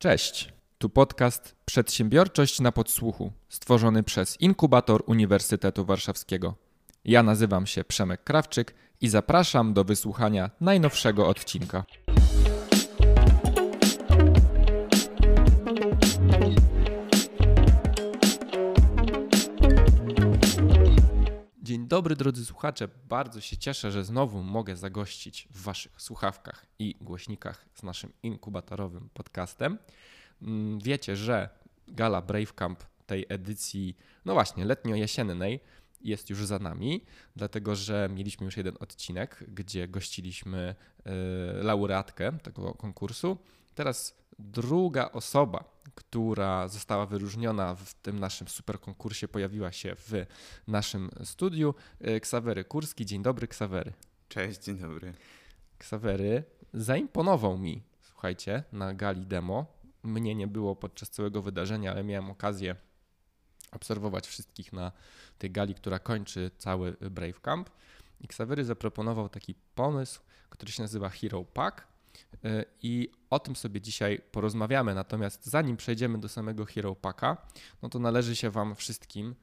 Cześć, tu podcast Przedsiębiorczość na podsłuchu, stworzony przez Inkubator Uniwersytetu Warszawskiego. Ja nazywam się Przemek Krawczyk i zapraszam do wysłuchania najnowszego odcinka. Dobry drodzy słuchacze, bardzo się cieszę, że znowu mogę zagościć w Waszych słuchawkach i głośnikach z naszym inkubatorowym podcastem. Mm, Wiecie, że gala Brave Camp tej edycji, no właśnie, letnio-jesiennej, jest już za nami, dlatego że mieliśmy już jeden odcinek, gdzie gościliśmy y, laureatkę tego konkursu. Teraz druga osoba, która została wyróżniona w tym naszym super konkursie, pojawiła się w naszym studiu. Y, Ksawery Kurski. Dzień dobry, Ksawery. Cześć, dzień dobry. Ksawery zaimponował mi, słuchajcie, na gali demo. Mnie nie było podczas całego wydarzenia, ale miałem okazję obserwować wszystkich na tej gali, która kończy cały Brave Camp. I Ksawery zaproponował taki pomysł, który się nazywa Hero Pack. Y, I o tym sobie dzisiaj porozmawiamy. Natomiast zanim przejdziemy do samego Hero Packa, no to należy się Wam wszystkim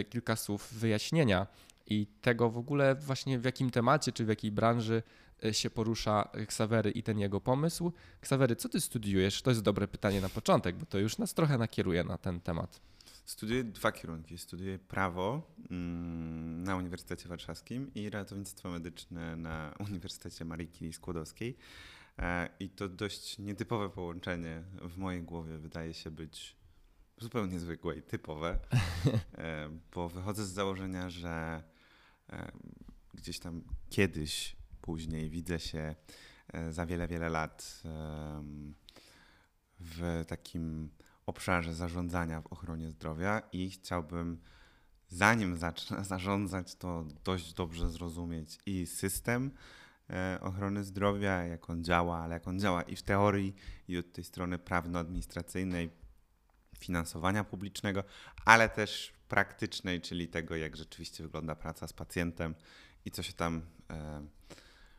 y, kilka słów wyjaśnienia i tego w ogóle właśnie w jakim temacie czy w jakiej branży y, się porusza Ksawery i ten jego pomysł. Ksawery, co ty studiujesz? To jest dobre pytanie na początek, bo to już nas trochę nakieruje na ten temat. Studiuję dwa kierunki. Studiuję prawo mm, na Uniwersytecie Warszawskim i ratownictwo medyczne na Uniwersytecie Marii Curie Skłodowskiej. E, I to dość nietypowe połączenie w mojej głowie wydaje się być zupełnie zwykłe i typowe, e, bo wychodzę z założenia, że e, gdzieś tam kiedyś, później widzę się za wiele, wiele lat w takim obszarze zarządzania w ochronie zdrowia i chciałbym, zanim zacznę zarządzać, to dość dobrze zrozumieć i system ochrony zdrowia, jak on działa, ale jak on działa i w teorii, i od tej strony prawno-administracyjnej, finansowania publicznego, ale też praktycznej, czyli tego, jak rzeczywiście wygląda praca z pacjentem i co się tam e,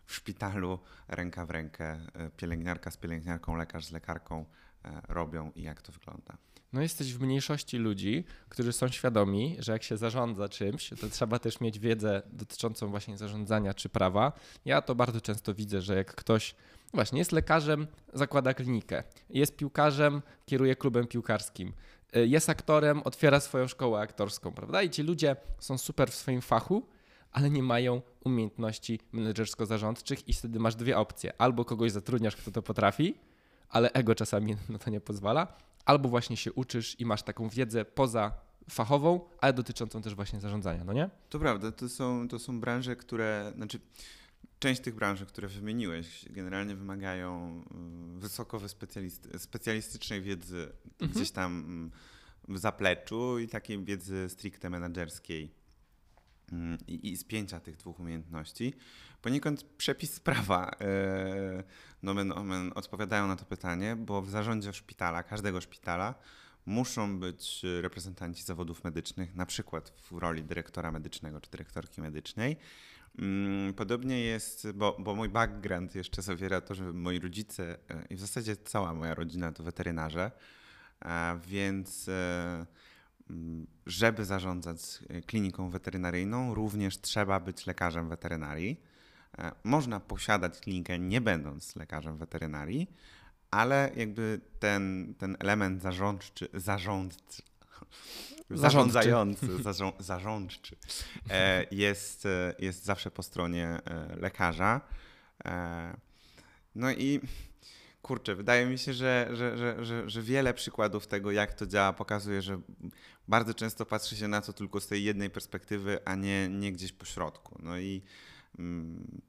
w szpitalu ręka w rękę, e, pielęgniarka z pielęgniarką, lekarz z lekarką e, robią i jak to wygląda. No jesteś w mniejszości ludzi, którzy są świadomi, że jak się zarządza czymś, to trzeba też mieć wiedzę dotyczącą właśnie zarządzania czy prawa. Ja to bardzo często widzę, że jak ktoś właśnie jest lekarzem, zakłada klinikę, jest piłkarzem, kieruje klubem piłkarskim, y, jest aktorem, otwiera swoją szkołę aktorską, prawda? I ci ludzie są super w swoim fachu, ale nie mają umiejętności menedżersko-zarządczych i wtedy masz dwie opcje. Albo kogoś zatrudniasz, kto to potrafi, ale ego czasami na to nie pozwala, albo właśnie się uczysz i masz taką wiedzę poza fachową, ale dotyczącą też właśnie zarządzania, no nie? To prawda, to są, to są branże, które, znaczy część tych branż, które wymieniłeś, generalnie wymagają y, wysoko specjalistycznej wiedzy Mhm. gdzieś tam mm, w zapleczu i takiej wiedzy stricte menedżerskiej i, i spięcia tych dwóch umiejętności. Poniekąd przepis prawa e, nomen omen odpowiadają na to pytanie, bo w zarządzie szpitala, każdego szpitala muszą być reprezentanci zawodów medycznych, na przykład w roli dyrektora medycznego czy dyrektorki medycznej. Mm, Podobnie jest, bo, bo mój background jeszcze zawiera to, że moi rodzice e, i w zasadzie cała moja rodzina to weterynarze, więc e, mm, żeby zarządzać e, kliniką weterynaryjną, również trzeba być lekarzem weterynarii. E, Można posiadać klinikę nie będąc lekarzem weterynarii, ale jakby ten, ten element zarządczy, zarządczy, zarządzający, zarząd, zarządczy e, jest, jest zawsze po stronie lekarza. No i kurczę, wydaje mi się, że, że, że, że, że wiele przykładów tego, jak to działa, pokazuje, że bardzo często patrzy się na to tylko z tej jednej perspektywy, a nie, nie gdzieś po środku. No i mm,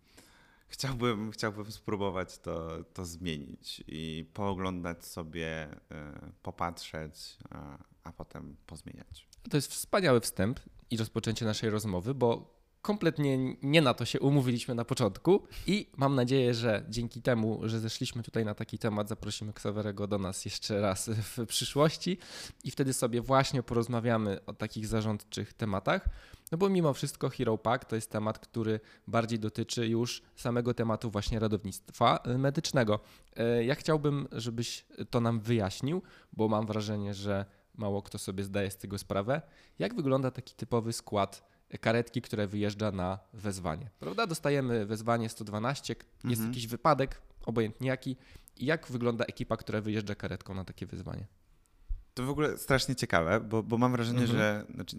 chciałbym, chciałbym spróbować to, to zmienić i pooglądać sobie, e, popatrzeć, a, a potem pozmieniać. To jest wspaniały wstęp i rozpoczęcie naszej rozmowy, bo kompletnie nie na to się umówiliśmy na początku i mam nadzieję, że dzięki temu, że zeszliśmy tutaj na taki temat, zaprosimy Ksawerego do nas jeszcze raz w przyszłości i wtedy sobie właśnie porozmawiamy o takich zarządczych tematach. No bo mimo wszystko Hero Pack to jest temat, który bardziej dotyczy już samego tematu właśnie radownictwa medycznego. E, ja chciałbym, żebyś to nam wyjaśnił, bo mam wrażenie, że mało kto sobie zdaje z tego sprawę. Jak wygląda taki typowy skład karetki, które wyjeżdża na wezwanie. Prawda? Dostajemy wezwanie 112, jest mhm. jakiś wypadek, obojętnie jaki. I jak wygląda ekipa, która wyjeżdża karetką na takie wyzwanie? To w ogóle strasznie ciekawe, bo, bo mam wrażenie, mhm. że znaczy,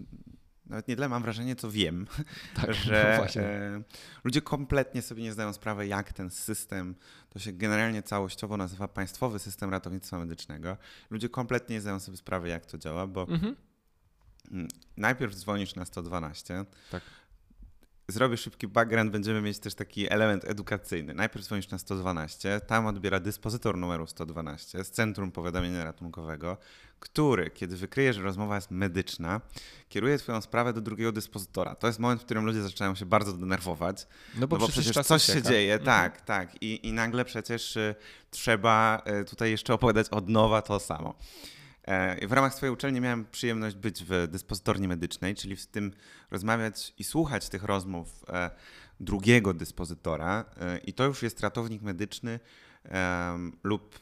nawet nie tyle mam wrażenie, co wiem, tak, że no e, ludzie kompletnie sobie nie zdają sprawy, jak ten system, to się generalnie całościowo nazywa Państwowy System Ratownictwa Medycznego. Ludzie kompletnie nie zdają sobie sprawy, jak to działa, bo mhm. Mm, najpierw dzwonisz na 112. Tak. Zrobię szybki background, będziemy mieć też taki element edukacyjny. Najpierw dzwonisz na 112, tam odbiera dyspozytor numeru 112 z Centrum Powiadamiania Ratunkowego, który, kiedy wykryje, że rozmowa jest medyczna, kieruje Twoją sprawę do drugiego dyspozytora. To jest moment, w którym ludzie zaczynają się bardzo denerwować. No bo, no bo przecież, przecież coś się dzieje, mhm. tak, tak. I, I nagle przecież y, trzeba y, tutaj jeszcze opowiadać od nowa to samo. E, w ramach swojej uczelni miałem przyjemność być w dyspozytorni medycznej, czyli w tym rozmawiać i słuchać tych rozmów e, drugiego dyspozytora. E, I to już jest ratownik medyczny lub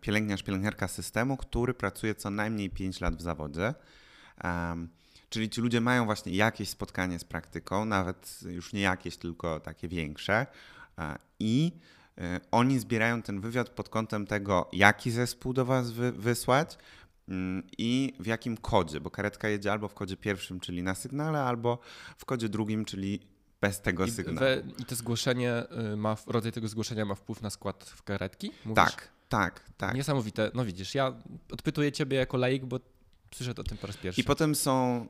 pielęgniarz, pielęgniarka systemu, który pracuje co najmniej 5 lat w zawodzie. Czyli ci ludzie mają właśnie jakieś spotkanie z praktyką, nawet już nie jakieś, tylko takie większe. I oni zbierają ten wywiad pod kątem tego, jaki zespół do Was wy wysłać mm, i w jakim kodzie, bo karetka jedzie albo w kodzie pierwszym, czyli na sygnale, albo w kodzie drugim, czyli bez tego I sygnału. We, I to zgłoszenie y, ma, rodzaj tego zgłoszenia ma wpływ na skład w karetki? Mówisz? Tak, tak, tak. Niesamowite. No widzisz, ja odpytuję ciebie jako laik, bo przyszedł o tym po raz pierwszy. I potem są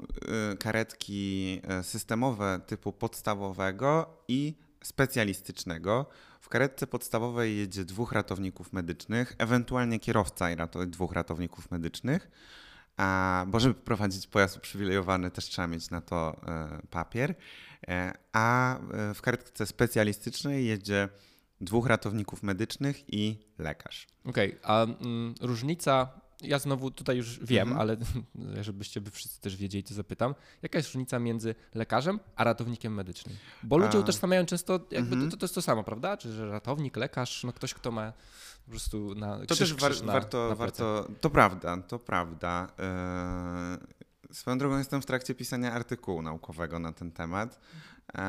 y, karetki y, systemowe typu podstawowego i specjalistycznego. W karetce podstawowej jedzie dwóch ratowników medycznych, ewentualnie kierowca i rato dwóch ratowników medycznych. A, bo żeby prowadzić pojazd uprzywilejowany, też trzeba mieć na to e, papier. E, a e, w karetce specjalistycznej jedzie dwóch ratowników medycznych i lekarz. Okej, okay, a mm, różnica ja znowu tutaj już wiem, mhm. ale żebyście by wszyscy też wiedzieli, to zapytam. Jaka jest różnica między lekarzem a ratownikiem medycznym? Bo ludzie a... utożsamiają często, jakby mhm. to, to, jest to samo, prawda? Czy że ratownik, lekarz, no ktoś, kto ma po prostu na krzyż, To też war, na, warto, na warto, to prawda, to prawda. Yy, swoją drogą jestem w trakcie pisania artykułu naukowego na ten temat. Yy,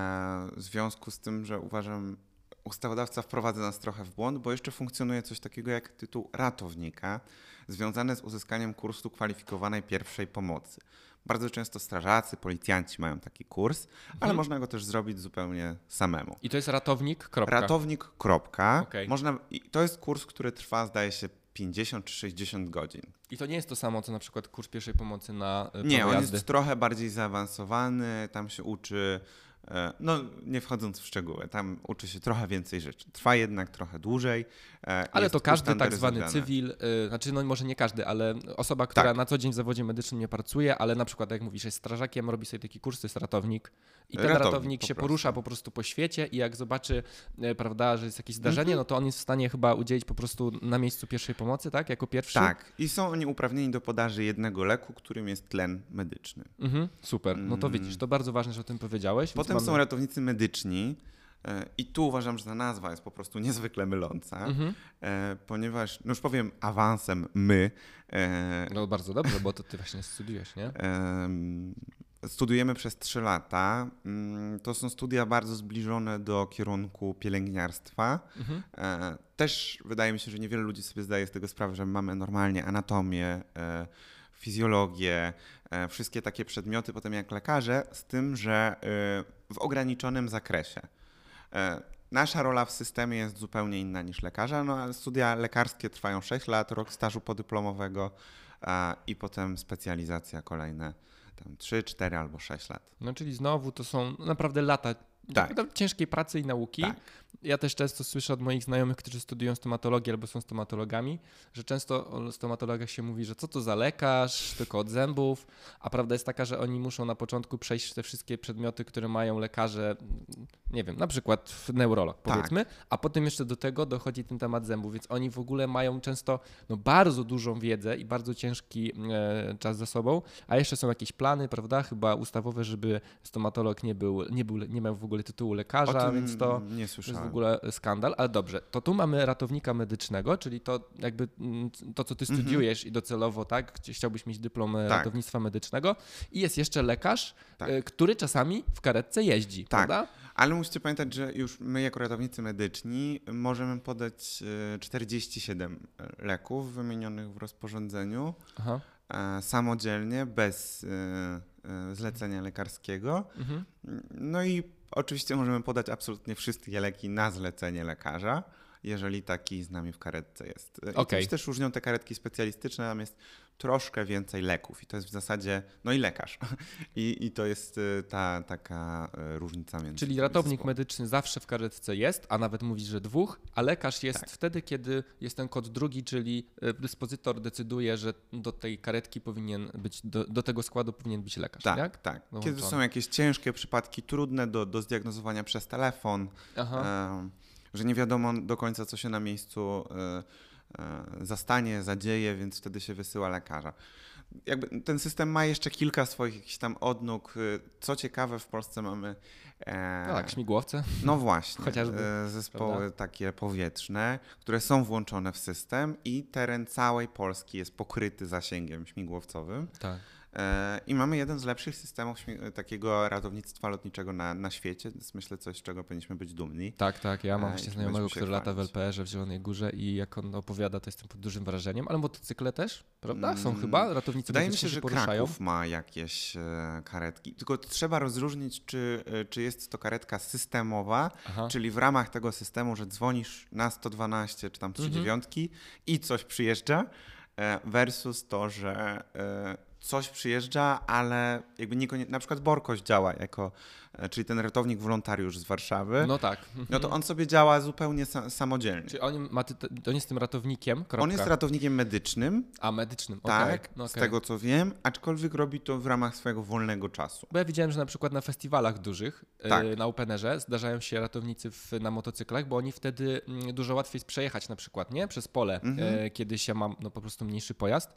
w związku z tym, że uważam, ustawodawca wprowadza nas trochę w błąd, bo jeszcze funkcjonuje coś takiego jak tytuł ratownika związane z uzyskaniem kursu kwalifikowanej pierwszej pomocy. Bardzo często strażacy, policjanci mają taki kurs, mhm. ale można go też zrobić zupełnie samemu. I to jest ratownik. Kropka. Ratownik. Kropka. Okay. Można, to jest kurs, który trwa, zdaje się, 50 czy 60 godzin. I to nie jest to samo, co na przykład kurs pierwszej pomocy na e, Nie, on jest trochę bardziej zaawansowany, tam się uczy E, no, nie wchodząc w szczegóły, tam uczy się trochę więcej rzeczy. Trwa jednak trochę dłużej. E, ale to każdy tak zwany cywil, yy, znaczy no może nie każdy, ale osoba, która tak. na co dzień w zawodzie medycznym nie pracuje, ale na przykład jak mówisz, jest strażakiem, robi sobie taki kurs, to jest ratownik i ten ratownik, ratownik się po porusza po prostu po świecie i jak zobaczy, prawda, że jest jakieś zdarzenie, mm -hmm. no to on jest w stanie chyba udzielić po prostu na miejscu pierwszej pomocy, tak? Jako pierwszy? Tak. I są oni uprawnieni do podaży jednego leku, którym jest tlen medyczny. Mhm, super. No to mm. widzisz, to bardzo ważne, że o tym powiedziałeś. Potem mamy... są ratownicy medyczni. E, I tu uważam, że ta nazwa jest po prostu niezwykle myląca, mhm. E, ponieważ, no już powiem awansem my. E, no bardzo dobrze, bo to ty właśnie studiujesz, nie? Studiujemy przez 3 lata. Mm, to są studia bardzo zbliżone do kierunku pielęgniarstwa. Mhm. Też wydaje mi się, że niewiele ludzi sobie zdaje z tego sprawę, że mamy normalnie anatomię, fizjologię, wszystkie takie przedmioty potem jak lekarze, z tym, że w ograniczonym zakresie. E, nasza rola w systemie jest zupełnie inna niż lekarza, no ale studia lekarskie trwają 6 lat, rok stażu podyplomowego i potem specjalizacja kolejne tam 3, 4 albo 6 lat. No czyli znowu to są naprawdę lata Tak. ciężkiej pracy i nauki. Tak. Ja też często słyszę od moich znajomych, którzy studiują stomatologię albo są stomatologami, że często o stomatologach się mówi, że co to za lekarz, tylko od zębów, a prawda jest taka, że oni muszą na początku przejść te wszystkie przedmioty, które mają lekarze, nie wiem, na przykład neurolog Tak. powiedzmy, a potem jeszcze do tego dochodzi ten temat zębów, więc oni w ogóle mają często no, bardzo dużą wiedzę i bardzo ciężki e, czas za sobą, a jeszcze są jakieś plany, prawda, chyba ustawowe, żeby stomatolog nie był, nie był, nie miał w ogóle tytułu lekarza, więc to... nie słyszałem. W ogóle skandal, ale dobrze. To tu mamy ratownika medycznego, czyli to jakby mm, to, co ty Mhm. studiujesz i docelowo, tak? Chci- Chciałbyś mieć dyplom Tak. ratownictwa medycznego. I jest jeszcze lekarz, Tak. e, który czasami w karetce jeździ, Tak. prawda? Ale musicie pamiętać, że już my jako ratownicy medyczni możemy podać e, 47 leków wymienionych w rozporządzeniu Aha. e, samodzielnie, bez zlecenia lekarskiego. Mhm. No i oczywiście możemy podać absolutnie wszystkie leki na zlecenie lekarza, jeżeli taki z nami w karetce jest. I się też różnią te karetki specjalistyczne, tam jest troszkę więcej leków i to jest w zasadzie, no i lekarz. I, i to jest e, ta taka e, różnica między Czyli ratownik zespołami. medyczny zawsze w karetce jest, a nawet mówisz, że dwóch, a lekarz jest Tak. wtedy, kiedy jest ten kod drugi, czyli e, dyspozytor decyduje, że do tej karetki powinien być, do, do tego składu powinien być lekarz, Tak, tak? tak. Kiedy Dołączony. są jakieś ciężkie przypadki, trudne do, do zdiagnozowania przez telefon, Aha. em, że nie wiadomo do końca, co się na miejscu e, e, zastanie, zadzieje, więc wtedy się wysyła lekarza. Jakby ten system ma jeszcze kilka swoich jakichś tam odnóg. Y, Co ciekawe, w Polsce mamy. E, No tak, śmigłowce. no właśnie, Chociażby, e, zespoły prawda? takie powietrzne, które są włączone w system i teren całej Polski jest pokryty zasięgiem śmigłowcowym. Tak. E, I mamy jeden z lepszych systemów takiego ratownictwa lotniczego na, na świecie. To jest myślę coś, z czego powinniśmy być dumni. Tak, tak. Ja mam A, właśnie znajomego, który lata w. LPR-ze w Zielonej Górze i jak on opowiada, to jestem pod dużym wrażeniem. Ale motocykle też, prawda? Są Mm, chyba, ratownicy Wydaje mi się, że poruszają. Kraków ma jakieś e, karetki. Tylko trzeba rozróżnić, czy, e, czy jest to karetka systemowa, Aha. czyli w ramach tego systemu, że dzwonisz na 112 czy tam 39 i coś przyjeżdża, e, versus to, że e, coś przyjeżdża, ale jakby niekoniecznie, na przykład Borkoś działa jako, e, czyli ten ratownik wolontariusz z Warszawy, No tak. no to on sobie działa zupełnie sa- samodzielnie. Czy on, ma on jest tym ratownikiem, kropka. On jest ratownikiem medycznym, A, medycznym, tak, no z okej. tego co wiem, aczkolwiek robi to w ramach swojego wolnego czasu. Bo ja widziałem, że na przykład na festiwalach dużych, Tak. e, na openerze, zdarzają się ratownicy w, na motocyklach, bo oni wtedy mm, dużo łatwiej jest przejechać na przykład, nie? Przez pole, Mhm. e, kiedy się ma no, po prostu mniejszy pojazd.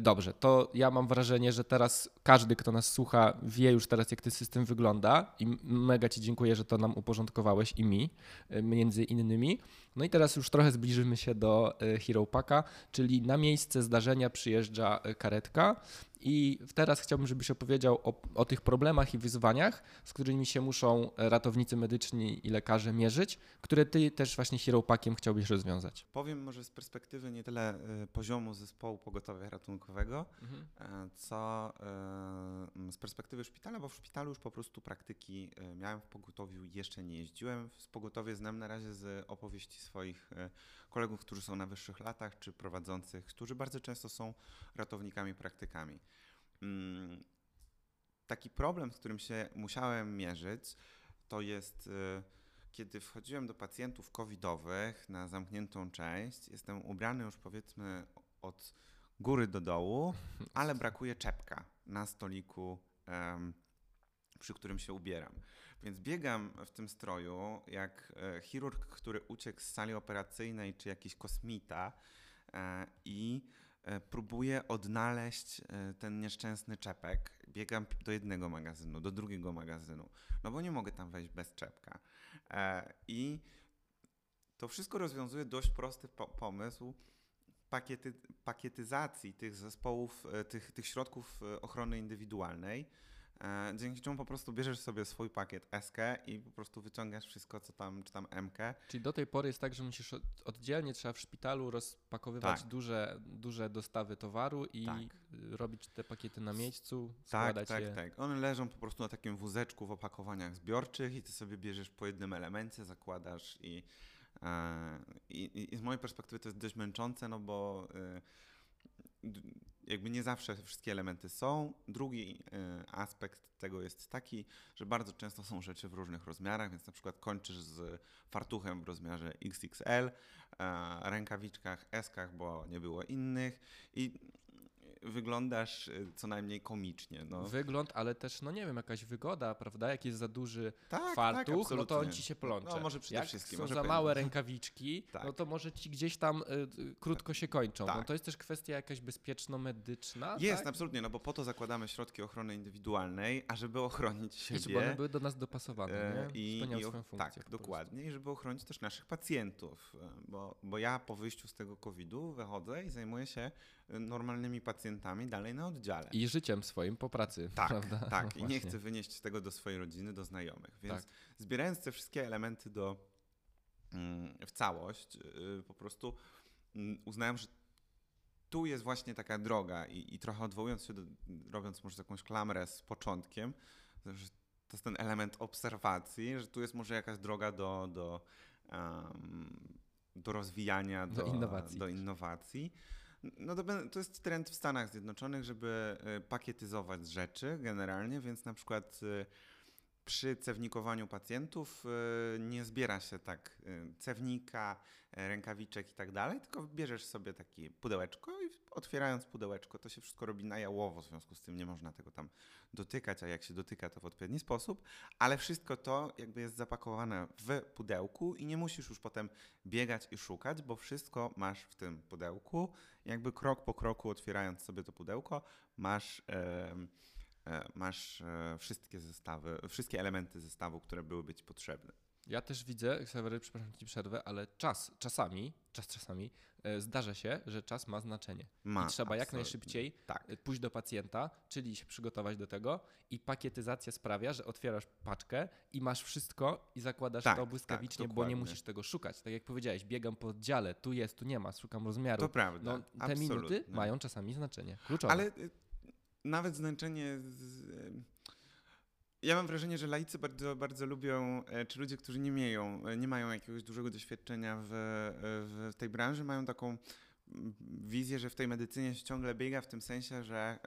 Dobrze, to ja mam wrażenie, że teraz każdy, kto nas słucha, wie już teraz, jak ten system wygląda i mega Ci dziękuję, że to nam uporządkowałeś i mi, e, między innymi. No i teraz już trochę zbliżymy się do e, Hero Packa, czyli na miejsce zdarzenia przyjeżdża e, karetka i teraz chciałbym, żebyś opowiedział o, o tych problemach i wyzwaniach, z którymi się muszą e, ratownicy medyczni i lekarze mierzyć, które ty też właśnie Hero Packiem chciałbyś rozwiązać. Powiem może z perspektywy nie tyle y, poziomu zespołu pogotowia ratunkowego, e, co e, z perspektywy szpitala, bo w szpitalu już po prostu praktyki e, miałem w pogotowiu, jeszcze nie jeździłem. Z pogotowie znam na razie z opowieści swoich e, kolegów, którzy są na wyższych latach, czy prowadzących, którzy bardzo często są ratownikami, praktykami. Mm, Taki problem, z którym się musiałem mierzyć, to jest e, kiedy wchodziłem do pacjentów covidowych na zamkniętą część, jestem ubrany już powiedzmy od góry do dołu, ale brakuje czepka na stoliku, przy którym się ubieram. Więc biegam w tym stroju jak e, chirurg, który uciekł z sali operacyjnej, czy jakiś kosmita e, i e, próbuję odnaleźć ten nieszczęsny czepek. Biegam do jednego magazynu, do drugiego magazynu, no bo nie mogę tam wejść bez czepka. I to wszystko rozwiązuje dość prosty po- pomysł pakiety, pakietyzacji tych zespołów, tych, tych środków ochrony indywidualnej, dzięki czemu po prostu bierzesz sobie swój pakiet SK i po prostu wyciągasz wszystko, co tam, czy tam MK. Czyli do tej pory jest tak, że musisz od- oddzielnie trzeba w szpitalu rozpakowywać Tak. duże, duże dostawy towaru i Tak. y, robić te pakiety na miejscu, Tak, składać tak, je. tak. One leżą po prostu na takim wózeczku w opakowaniach zbiorczych i ty sobie bierzesz po jednym elemencie, zakładasz i, e, i, i z mojej perspektywy to jest dość męczące, no bo e, d- jakby nie zawsze wszystkie elementy są. Drugi y, aspekt tego jest taki, że bardzo często są rzeczy w różnych rozmiarach, więc na przykład kończysz z fartuchem w rozmiarze XXL, rękawiczkach, eskach, bo nie było innych i wyglądasz y, co najmniej komicznie. No. Wygląd, ale też, no nie wiem, jakaś wygoda, prawda? Jak jest za duży Tak, tak, fartuch, no to on ci się plącze. No, może przede Jak wszystkim, są za małe rękawiczki, Tak. no to może ci gdzieś tam y, y, krótko się kończą. No Tak. to jest też kwestia jakaś bezpieczno-medyczna, Jest, tak? absolutnie, no bo po to zakładamy środki ochrony indywidualnej, a żeby ochronić I żeby one siebie. były do nas dopasowane, e, nie? I, Spełniały i, swoją funkcję. tak, dokładnie. I żeby ochronić też naszych pacjentów, e, bo, bo ja po wyjściu z tego COVID-u wychodzę i zajmuję się normalnymi pacjentami dalej na oddziale. I życiem swoim po pracy, Tak, prawda? tak. No I nie chcę wynieść tego do swojej rodziny, do znajomych. Więc Tak. zbierając te wszystkie elementy do, mm, w całość, y, po prostu mm, uznałem, że tu jest właśnie taka droga i, i trochę odwołując się, do, robiąc może jakąś klamrę z początkiem, że to jest ten element obserwacji, że tu jest może jakaś droga do, do, em, do rozwijania, Do do, innowacji Do innowacji. No to, to jest trend w Stanach Zjednoczonych, żeby y, pakietyzować rzeczy generalnie, więc na przykład y, przy cewnikowaniu pacjentów y, nie zbiera się tak y, cewnika, y, rękawiczek i tak dalej, tylko bierzesz sobie takie pudełeczko i otwierając pudełeczko to się wszystko robi na jałowo, w związku z tym nie można tego tam dotykać, a jak się dotyka to w odpowiedni sposób, ale wszystko to jakby jest zapakowane w pudełku i nie musisz już potem biegać i szukać, bo wszystko masz w tym pudełku, jakby krok po kroku otwierając sobie to pudełko masz... e, masz e, wszystkie zestawy, wszystkie elementy zestawu, które byłyby ci potrzebne. Ja też widzę, Ksawery, przepraszam ci przerwę, ale czas czasami, czas czasami e, zdarza się, że czas ma znaczenie. Ma, I trzeba jak absolutnie. najszybciej Tak. e, pójść do pacjenta, czyli się przygotować do tego i pakietyzacja sprawia, że otwierasz paczkę i masz wszystko i zakładasz Tak, to błyskawicznie, tak, bo nie musisz tego szukać. Tak jak powiedziałeś, biegam po oddziale, tu jest, tu nie ma, szukam rozmiaru. To prawda, No, te absolutnie. minuty mają czasami znaczenie. Kluczowe. Ale y, nawet zmęczenie. Z, ja mam wrażenie, że laicy bardzo, bardzo lubią, e, czy ludzie, którzy nie, mają, e, nie mają jakiegoś dużego doświadczenia w, w tej branży, mają taką wizję, że w tej medycynie się ciągle biega w tym sensie, że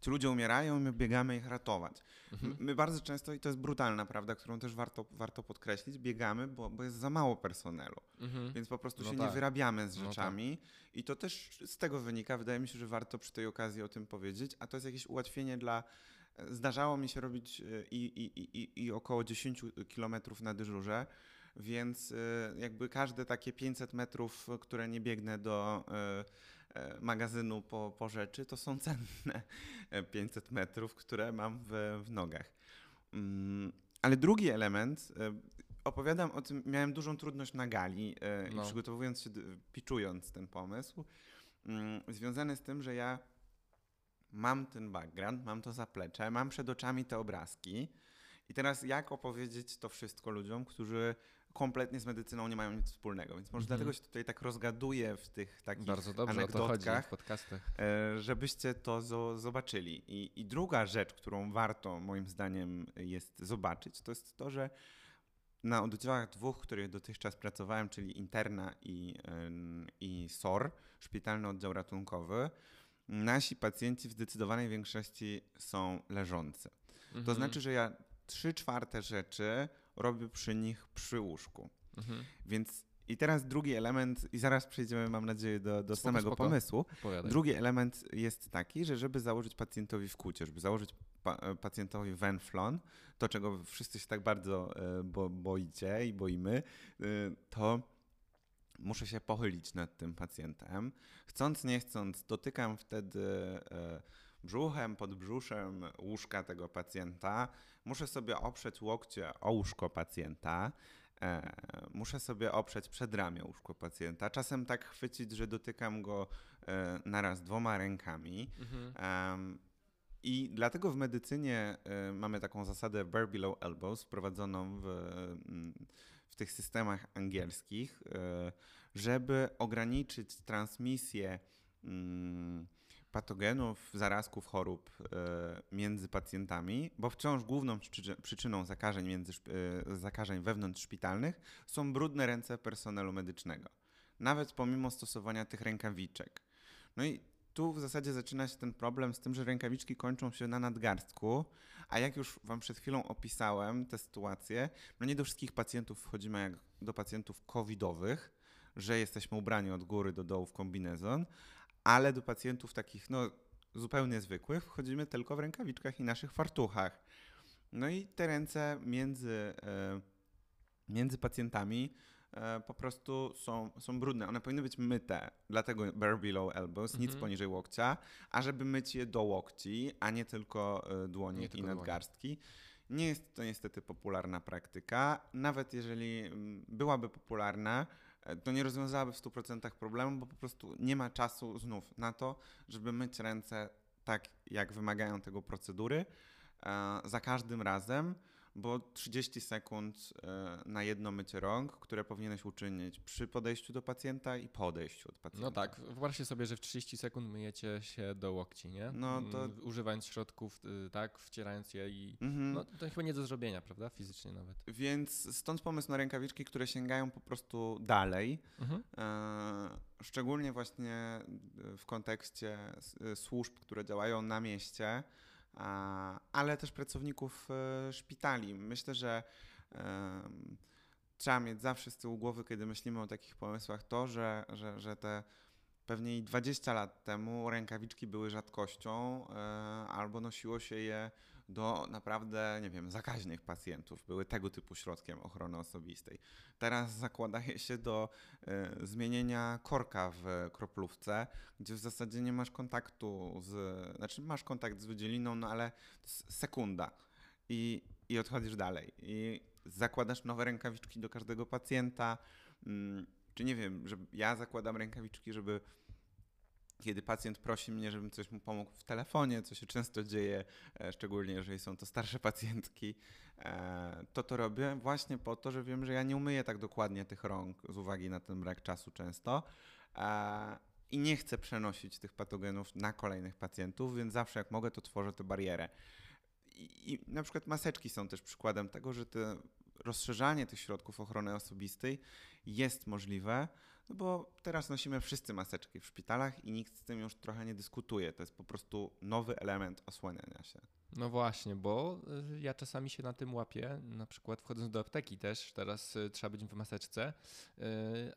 ci ludzie umierają i my biegamy ich ratować. Mhm. My bardzo często, i to jest brutalna prawda, którą też warto, warto podkreślić, biegamy, bo, bo jest za mało personelu. Mhm. Więc po prostu No się tak. nie wyrabiamy z No rzeczami. I to też z tego wynika. Wydaje mi się, że warto przy tej okazji o tym powiedzieć. A to jest jakieś ułatwienie dla. Zdarzało mi się robić e, i, i, i, i- i około 10 kilometrów na dyżurze. Więc e, jakby każde takie 500 metrów, które nie biegnę do e, e, magazynu po, po rzeczy, to są cenne e, 500 metrów, które mam w, w nogach. Mm, Ale drugi element, opowiadam o tym, miałem dużą trudność na gali No. i przygotowując się, pitchując ten pomysł, mm, związany z tym, że ja mam ten background, mam to zaplecze, mam przed oczami te obrazki i teraz jak opowiedzieć to wszystko ludziom, którzy kompletnie z medycyną nie mają nic wspólnego, więc może Mhm. dlatego się tutaj tak rozgaduję w tych takich Bardzo dobrze to chodzi w anegdotkach, podcastach. e, żebyście to zo- zobaczyli. I, I druga rzecz, którą warto moim zdaniem jest zobaczyć, to jest to, że na oddziałach dwóch, których dotychczas pracowałem, czyli interna i, i SOR, szpitalny oddział ratunkowy, nasi pacjenci w zdecydowanej większości są leżący. To Mhm. znaczy, że ja trzy czwarte rzeczy robię przy nich przy łóżku. Mhm. Więc i teraz drugi element, i zaraz przejdziemy, mam nadzieję, do, do Spoko, samego spoko. pomysłu. Opowiadaj. Drugi element jest taki, że żeby założyć pacjentowi wkłucie, żeby założyć pa- e, pacjentowi venflon, to czego wszyscy się tak bardzo e, bo, boicie i boimy, e, to muszę się pochylić nad tym pacjentem. Chcąc, nie chcąc, dotykam wtedy brzuchem, pod brzuszem łóżka tego pacjenta. Muszę sobie oprzeć łokcie o łóżko pacjenta. E, muszę sobie oprzeć przedramię łóżko pacjenta. Czasem tak chwycić, że dotykam go e, naraz dwoma rękami. Mhm. Em, I dlatego w medycynie e, mamy taką zasadę bear below elbows wprowadzoną w, mm, w tych systemach angielskich, e, żeby ograniczyć transmisję mm, patogenów, zarazków, chorób e, między pacjentami, bo wciąż główną przyczy- przyczyną zakażeń, między, e, zakażeń wewnątrzszpitalnych są brudne ręce personelu medycznego. Nawet pomimo stosowania tych rękawiczek. No i tu w zasadzie zaczyna się ten problem z tym, że rękawiczki kończą się na nadgarstku, a jak już Wam przed chwilą opisałem tę sytuację, no nie do wszystkich pacjentów wchodzimy jak do pacjentów covidowych, że jesteśmy ubrani od góry do dołu w kombinezon, ale do pacjentów takich no, zupełnie zwykłych wchodzimy tylko w rękawiczkach i naszych fartuchach. No i te ręce między, e, między pacjentami e, po prostu są, są brudne. One powinny być myte, dlatego bare below elbows, nic Mhm. poniżej łokcia, a żeby myć je do łokci, a nie tylko e, dłonie Nie i tylko dłonie. nadgarstki. Nie jest to niestety popularna praktyka. Nawet jeżeli mm, byłaby popularna, to nie rozwiązałaby w 100% problemu, bo po prostu nie ma czasu znów na to, żeby myć ręce tak, jak wymagają tego procedury e, za każdym razem, bo 30 sekund e, na jedno mycie rąk, które powinieneś uczynić przy podejściu do pacjenta i po odejściu od pacjenta. No tak, wyobraźcie sobie, że w 30 sekund myjecie się do łokci, nie? No to- Mm, Używając środków, y, tak, wcierając je i... Mhm. No to chyba nie do zrobienia, prawda? Fizycznie nawet. Więc stąd pomysł na rękawiczki, które sięgają po prostu dalej. Mhm. E, Szczególnie właśnie w kontekście e, służb, które działają na mieście, ale też pracowników e, szpitali. Myślę, że trzeba mieć zawsze z tyłu głowy, kiedy myślimy o takich pomysłach, to, że, że, że te pewnie i 20 lat temu rękawiczki były rzadkością e, albo nosiło się je do naprawdę, nie wiem, zakaźnych pacjentów. Były tego typu środkiem ochrony osobistej. Teraz zakłada się do e, zmienienia korka w kroplówce, gdzie w zasadzie nie masz kontaktu z, znaczy masz kontakt z wydzieliną, no ale sekunda i, i odchodzisz dalej. I zakładasz nowe rękawiczki do każdego pacjenta. Mm, Czy nie wiem, że ja zakładam rękawiczki, żeby kiedy pacjent prosi mnie, żebym coś mu pomógł w telefonie, co się często dzieje, e, szczególnie jeżeli są to starsze pacjentki, e, to to robię właśnie po to, że wiem, że ja nie umyję tak dokładnie tych rąk z uwagi na ten brak czasu często. E, I nie chcę przenosić tych patogenów na kolejnych pacjentów, więc zawsze jak mogę, to tworzę tę barierę. I, I na przykład maseczki są też przykładem tego, że te rozszerzanie tych środków ochrony osobistej jest możliwe, no bo teraz nosimy wszyscy maseczki w szpitalach i nikt z tym już trochę nie dyskutuje. To jest po prostu nowy element osłaniania się. No właśnie, bo y, ja czasami się na tym łapię, na przykład wchodząc do apteki też, teraz y, trzeba być w maseczce, y,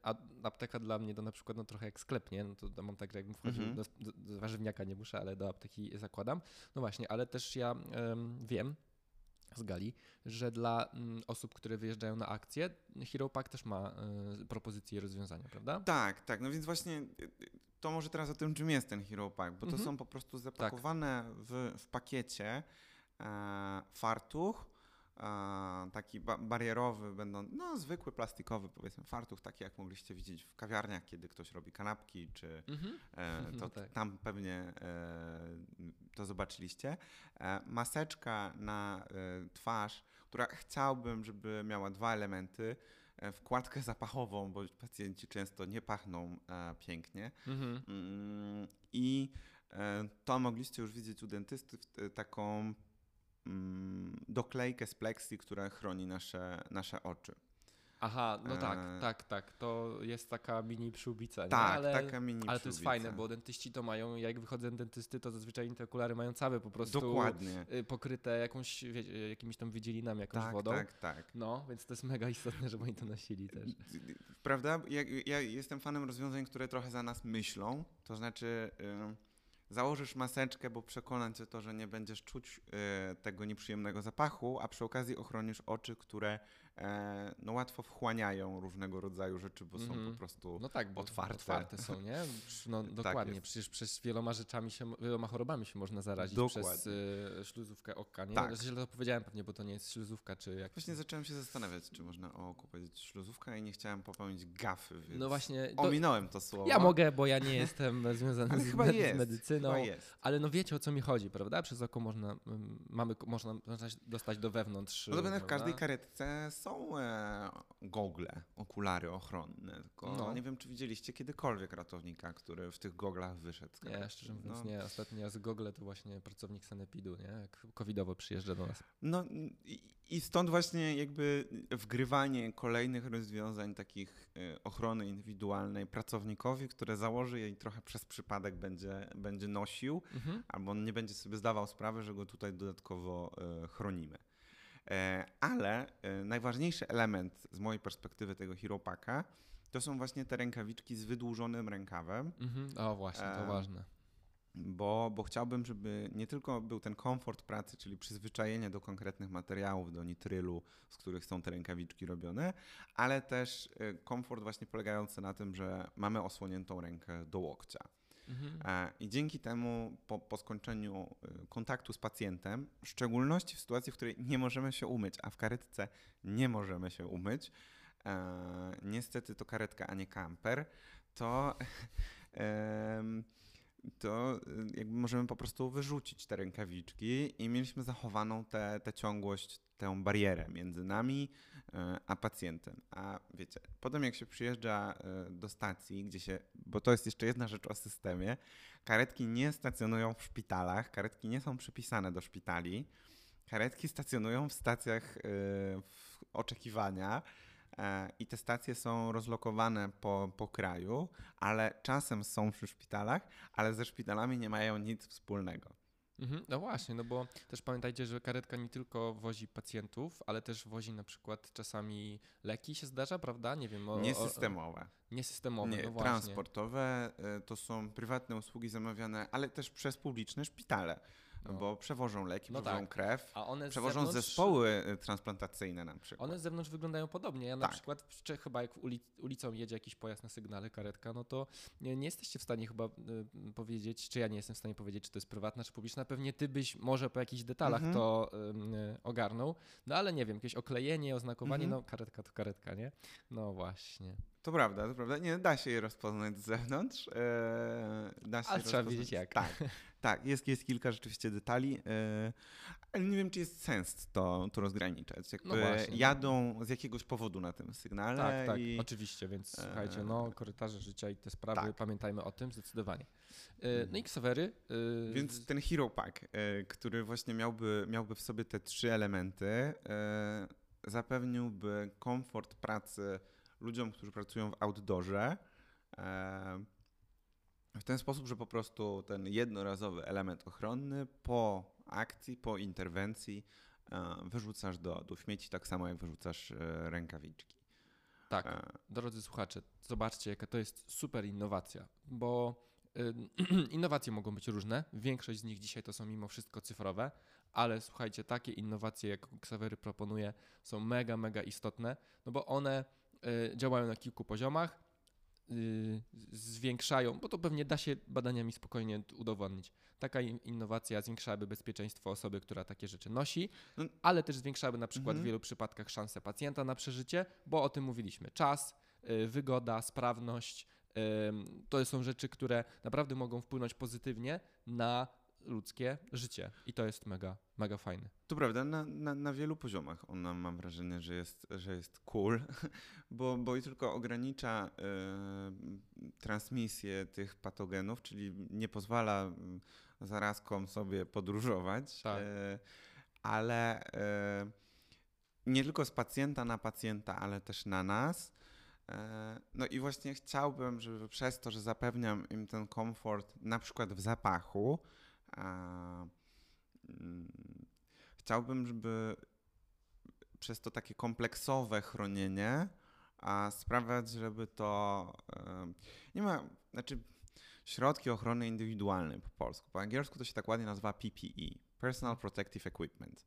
a apteka dla mnie to na przykład no trochę jak sklep, nie? No to mam tak, jakbym wchodził Mhm. do, do, do warzywniaka nie muszę, ale do apteki zakładam. No właśnie, ale też ja em, wiem z gali, że dla mm, osób, które wyjeżdżają na akcję, Hero Pack też ma y, propozycje i rozwiązania, prawda? Tak, tak. No więc właśnie y, y, to może teraz o tym, czym jest ten Hero Pack, bo to Mhm. są po prostu zapakowane w, w pakiecie e, fartuch, taki ba barierowy, będą, no zwykły plastikowy powiedzmy fartuch, taki jak mogliście widzieć w kawiarniach, kiedy ktoś robi kanapki, czy Mhm. E, No to tak. tam pewnie e, to zobaczyliście. E, maseczka na e, twarz, która chciałbym, żeby miała dwa elementy. E, wkładkę zapachową, bo pacjenci często nie pachną e, pięknie. Mhm. Mm, I e, to mogliście już widzieć u dentysty, e, taką mm, doklejkę z pleksji, która chroni nasze, nasze oczy. Aha, no tak, E, tak, tak. To jest taka mini przyłbica, nie? Tak, ale, taka mini ale to jest fajne, bo dentyści to mają, jak wychodzę z dentysty, to zazwyczaj te okulary mają całe po prostu Dokładnie. y, pokryte jakąś, wie, jakimiś tam wydzielinami, jakąś Tak, wodą. tak, tak. No, więc to jest mega istotne, żeby oni to nosili też. Prawda? Ja, ja jestem fanem rozwiązań, które trochę za nas myślą. To znaczy, y, założysz maseczkę, bo przekona cię to, że nie będziesz czuć y, tego nieprzyjemnego zapachu, a przy okazji ochronisz oczy, które no, łatwo wchłaniają różnego rodzaju rzeczy, bo są Mhm. po prostu. No tak, bo Otwarte. otwarte są, nie? No Tak dokładnie, jest. przecież przez wieloma rzeczami się, wieloma chorobami się można zarazić Dokładnie. przez y, śluzówkę oka, nie? Tak. Tak. Źle to powiedziałem pewnie, bo to nie jest śluzówka, czy jak... Właśnie zacząłem się zastanawiać, czy można o oku powiedzieć śluzówka i nie chciałem popełnić gafy, więc No właśnie, to, ominąłem to słowo. ja mogę, bo ja nie jestem związany z, chyba jest, z medycyną. Chyba jest. Ale no wiecie o co mi chodzi, prawda? Przez oko można, mm, mamy, można dostać do wewnątrz. No to będę w prawda? każdej karetce są e, gogle, okulary ochronne, tylko No. nie wiem, czy widzieliście kiedykolwiek ratownika, który w tych goglach wyszedł. Nie, karetki. szczerze mówiąc no, nie. Ostatnio z Google to właśnie pracownik Sanepidu, nie? Jak covidowo przyjeżdża do nas. No i, i stąd właśnie jakby wgrywanie kolejnych rozwiązań takich e, ochrony indywidualnej pracownikowi, które założy je i trochę przez przypadek będzie, będzie nosił, Mhm. albo on nie będzie sobie zdawał sprawy, że go tutaj dodatkowo e, chronimy. E, ale e, najważniejszy element z mojej perspektywy tego Hero Packa to są właśnie te rękawiczki z wydłużonym rękawem, Mhm. O właśnie, to Em, ważne. bo, bo chciałbym, żeby nie tylko był ten komfort pracy, czyli przyzwyczajenie do konkretnych materiałów, do nitrylu, z których są te rękawiczki robione, ale też e, komfort właśnie polegający na tym, że mamy osłoniętą rękę do łokcia. Mhm. E, I dzięki temu po, po skończeniu y, kontaktu z pacjentem, w szczególności w sytuacji, w której nie możemy się umyć, a w karetce nie możemy się umyć, e, niestety to karetka, a nie kamper, to, em, to y, jakby możemy po prostu wyrzucić te rękawiczki i mieliśmy zachowaną tę ciągłość, tę barierę między nami e, a pacjentem. A wiecie, potem jak się przyjeżdża e, do stacji, gdzie się, bo to jest jeszcze jedna rzecz o systemie, karetki nie stacjonują w szpitalach, karetki nie są przypisane do szpitali, karetki stacjonują w stacjach e, w oczekiwania. e, I te stacje są rozlokowane po, po kraju, ale czasem są przy szpitalach, ale ze szpitalami nie mają nic wspólnego. Mhm. No właśnie, no bo też pamiętajcie, że karetka nie tylko wozi pacjentów, ale też wozi na przykład czasami leki się zdarza, prawda? Nie wiem. O, Niesystemowe. O, niesystemowe, Nie, no właśnie. transportowe y, to są prywatne usługi zamawiane, ale też przez publiczne szpitale, No. bo przewożą leki, No przewożą tak. krew, A one przewożą zewnątrz, zespoły y, transplantacyjne na przykład. One z zewnątrz wyglądają podobnie. Ja na Tak. przykład w Czech chyba jak uli, ulicą jedzie jakiś pojazd na sygnale, karetka, no to nie, nie jesteście w stanie chyba y, powiedzieć, czy ja nie jestem w stanie powiedzieć, czy to jest prywatna, czy publiczna. Pewnie ty byś może po jakichś detalach Mhm. to y, ogarnął, no ale nie wiem, jakieś oklejenie, oznakowanie, Mhm. no karetka to karetka, nie? No właśnie. To prawda, to prawda. Nie da się je rozpoznać z zewnątrz. e, da się Ale trzeba wiedzieć jak. Tak, tak jest, jest kilka rzeczywiście detali, e, ale nie wiem, czy jest sens to, to rozgraniczać. Jakby No właśnie. jadą z jakiegoś powodu na tym sygnale. Tak, tak, i... oczywiście, więc e, słuchajcie, no korytarze życia i te sprawy, tak. pamiętajmy o tym zdecydowanie. Y, No i ksawery. y, Więc ten Hero Pack, e, który właśnie miałby, miałby w sobie te trzy elementy, e, zapewniłby komfort pracy ludziom, którzy pracują w outdoorze. W ten sposób, że po prostu ten jednorazowy element ochronny po akcji, po interwencji e, wyrzucasz do, do śmieci, tak samo jak wyrzucasz e, rękawiczki. Tak, E, drodzy słuchacze, zobaczcie, jaka to jest super innowacja, bo innowacje mogą być różne. Większość z nich dzisiaj to są mimo wszystko cyfrowe, ale słuchajcie, takie innowacje, jak Xavery proponuje, są mega, mega istotne, no bo one działają na kilku poziomach. Y, Zwiększają, bo to pewnie da się badaniami spokojnie udowodnić. Taka in- innowacja zwiększałaby bezpieczeństwo osoby, która takie rzeczy nosi, No. ale też zwiększałaby na przykład Mhm. w wielu przypadkach szanse pacjenta na przeżycie, bo o tym mówiliśmy. Czas, y, wygoda, sprawność to są rzeczy, które naprawdę mogą wpłynąć pozytywnie na ludzkie życie. I to jest mega, mega fajne. To prawda, na, na, na wielu poziomach ona mam wrażenie, że jest, że jest cool, bo, bo i tylko ogranicza e, transmisję tych patogenów, czyli nie pozwala mm, zarazkom sobie podróżować, Tak. e, ale e, nie tylko z pacjenta na pacjenta, ale też na nas. E, No i właśnie chciałbym, żeby przez to, że zapewniam im ten komfort, na przykład w zapachu, chciałbym, żeby przez to takie kompleksowe chronienie a sprawiać, żeby to e, nie ma, znaczy środki ochrony indywidualnej po polsku. Po angielsku to się tak ładnie nazywa PPE, Personal Protective Equipment.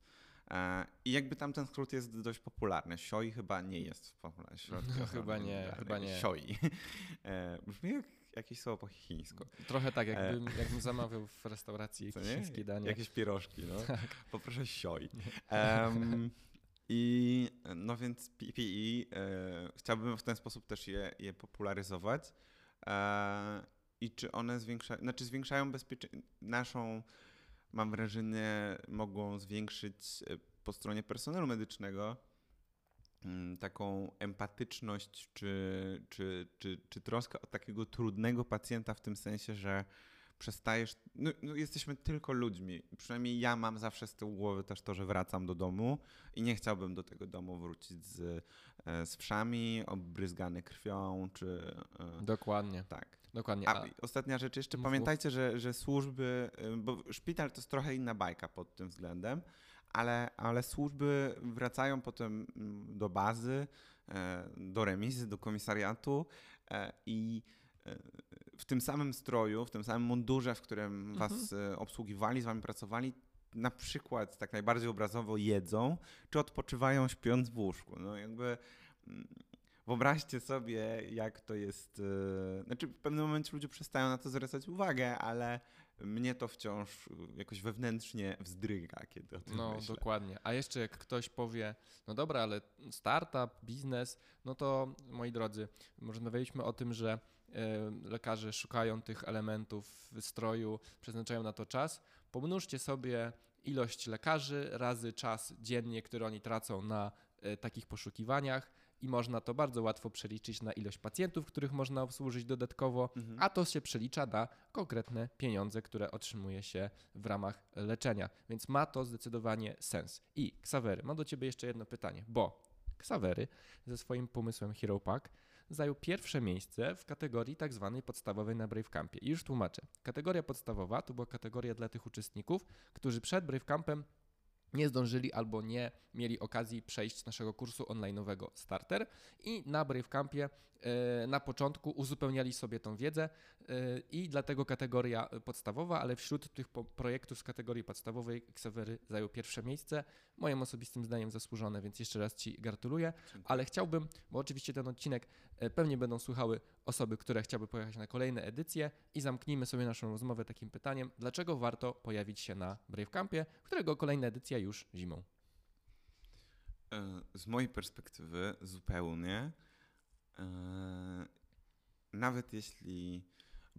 E, I jakby tam ten skrót jest dość popularny. SIOI chyba nie jest popularny. No, chyba nie, chyba nie. SIOI. E, Brzmi jak jakieś słowo po chińsku. Trochę tak, jakbym, jakbym zamawiał w restauracji jakieś chińskie danie. Jakieś pierożki, no. Poproszę sioj. Em, I no więc PPE e, chciałbym w ten sposób też je, je popularyzować. E, I czy one zwiększają, znaczy zwiększają bezpieczeństwo, naszą, mam wrażenie, mogą zwiększyć e, po stronie personelu medycznego taką empatyczność czy, czy, czy, czy troskę o takiego trudnego pacjenta w tym sensie, że przestajesz. No, no, jesteśmy tylko ludźmi. Przynajmniej ja mam zawsze z tyłu głowy też to, że wracam do domu i nie chciałbym do tego domu wrócić z, e, z wszami, obryzgany krwią, czy. E, Dokładnie. Tak. Dokładnie. A, ostatnia rzecz jeszcze, pamiętajcie, że, że służby, e, bo szpital to jest trochę inna bajka pod tym względem, ale, ale służby wracają potem mm, do bazy, do remizy, do komisariatu i w tym samym stroju, w tym samym mundurze, w którym mhm. was e, obsługiwali, z wami pracowali, na przykład tak najbardziej obrazowo jedzą, czy odpoczywają śpiąc w łóżku. No jakby mm, wyobraźcie sobie, jak to jest. E, znaczy, w pewnym momencie ludzie przestają na to zwracać uwagę, ale mnie to wciąż jakoś wewnętrznie wzdryga, kiedy o tym No, myślę. dokładnie. A jeszcze jak ktoś powie, no dobra, ale startup, biznes, no to moi drodzy, rozmawialiśmy o tym, że e, lekarze szukają tych elementów w stroju, przeznaczają na to czas. Pomnóżcie sobie ilość lekarzy razy czas dziennie, który oni tracą na e, takich poszukiwaniach i można to bardzo łatwo przeliczyć na ilość pacjentów, których można obsłużyć dodatkowo, mhm. a to się przelicza na konkretne pieniądze, które otrzymuje się w ramach leczenia. Więc ma to zdecydowanie sens. I Ksawery, mam do Ciebie jeszcze jedno pytanie, bo Ksawery ze swoim pomysłem Hero Pack zajął pierwsze miejsce w kategorii tak zwanej podstawowej na Brave Campie. I już tłumaczę. Kategoria podstawowa to była kategoria dla tych uczestników, którzy przed Brave Campem nie zdążyli albo nie mieli okazji przejść naszego kursu online'owego Starter i na Brave Campie e, na początku uzupełniali sobie tą wiedzę e, i dlatego kategoria podstawowa, ale wśród tych projektów z kategorii podstawowej Xavery zajął pierwsze miejsce. Moim osobistym zdaniem zasłużone, więc jeszcze raz Ci gratuluję, Dziękuję. ale chciałbym, bo oczywiście ten odcinek pewnie będą słuchały osoby, które chciałyby pojechać na kolejne edycje i zamknijmy sobie naszą rozmowę takim pytaniem, dlaczego warto pojawić się na Brave Campie, którego kolejna edycja już zimą? E, z mojej perspektywy zupełnie. E, nawet jeśli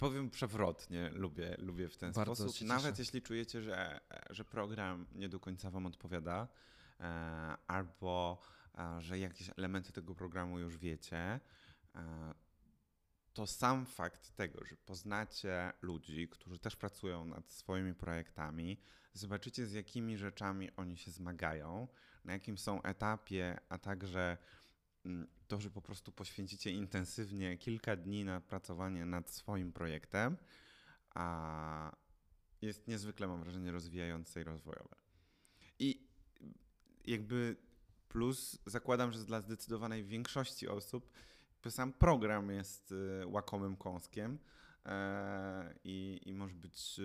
powiem przewrotnie, lubię, lubię w ten Bardzo sposób. Nawet jeśli czujecie, że, że program nie do końca Wam odpowiada, e, albo że jakieś elementy tego programu już wiecie, to sam fakt tego, że poznacie ludzi, którzy też pracują nad swoimi projektami, zobaczycie z jakimi rzeczami oni się zmagają, na jakim są etapie, a także mm, to, że po prostu poświęcicie intensywnie kilka dni na pracowanie nad swoim projektem, a jest niezwykle, mam wrażenie, rozwijające i rozwojowe. I jakby plus zakładam, że dla zdecydowanej większości osób sam program jest y, łakomym kąskiem e, i, i może być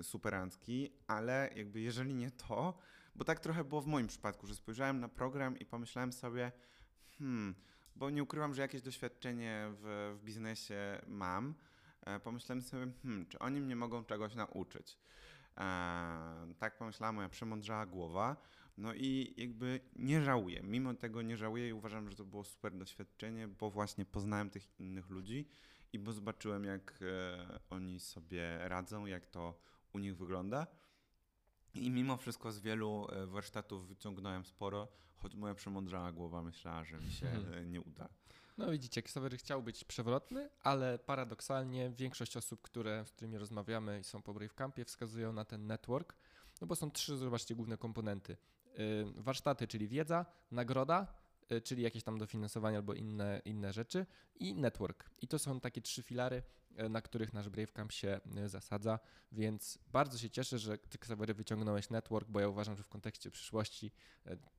y, superancki, ale jakby jeżeli nie to, bo tak trochę było w moim przypadku, że spojrzałem na program i pomyślałem sobie, hmm, bo nie ukrywam, że jakieś doświadczenie w, w biznesie mam, e, pomyślałem sobie, hmm, czy oni mnie mogą czegoś nauczyć. E, tak pomyślała moja przemądrzała głowa. No i jakby nie żałuję. Mimo tego nie żałuję i uważam, że to było super doświadczenie, bo właśnie poznałem tych innych ludzi i bo zobaczyłem, jak e, oni sobie radzą, jak to u nich wygląda. I mimo wszystko z wielu e, warsztatów wyciągnąłem sporo, choć moja przemądrzała głowa myślała, że mi się hmm. nie uda. No widzicie, Ksawery chciał być przewrotny, ale paradoksalnie większość osób, które, z którymi rozmawiamy i są po Brave Campie, wskazują na ten network, no bo są trzy, zobaczcie, główne komponenty. Y, warsztaty, czyli wiedza, nagroda, y, czyli jakieś tam dofinansowanie albo inne, inne rzeczy i network. I to są takie trzy filary, y, na których nasz Brave Camp się zasadza, więc bardzo się cieszę, że ty Ksawery wyciągnąłeś network, bo ja uważam, że w kontekście przyszłości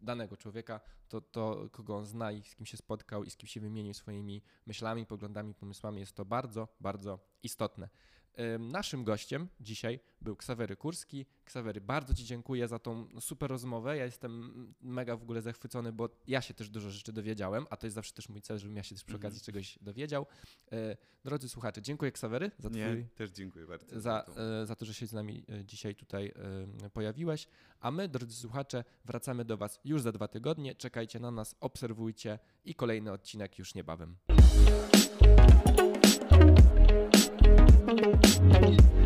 danego człowieka, to, to kogo on zna i z kim się spotkał i z kim się wymienił swoimi myślami, poglądami, pomysłami, jest to bardzo, bardzo istotne. Naszym gościem dzisiaj był Ksawery Kurski. Ksawery, bardzo Ci dziękuję za tą super rozmowę. Ja jestem mega w ogóle zachwycony, bo ja się też dużo rzeczy dowiedziałem, a to jest zawsze też mój cel, żebym ja się też przy okazji mm. czegoś dowiedział. E, drodzy słuchacze, dziękuję Ksawery za twój, Nie, też dziękuję bardzo. Za, e, za to, że się z nami e, dzisiaj tutaj pojawiłeś. A my, drodzy słuchacze, wracamy do Was już za dwa tygodnie. Czekajcie na nas, obserwujcie i kolejny odcinek już niebawem. you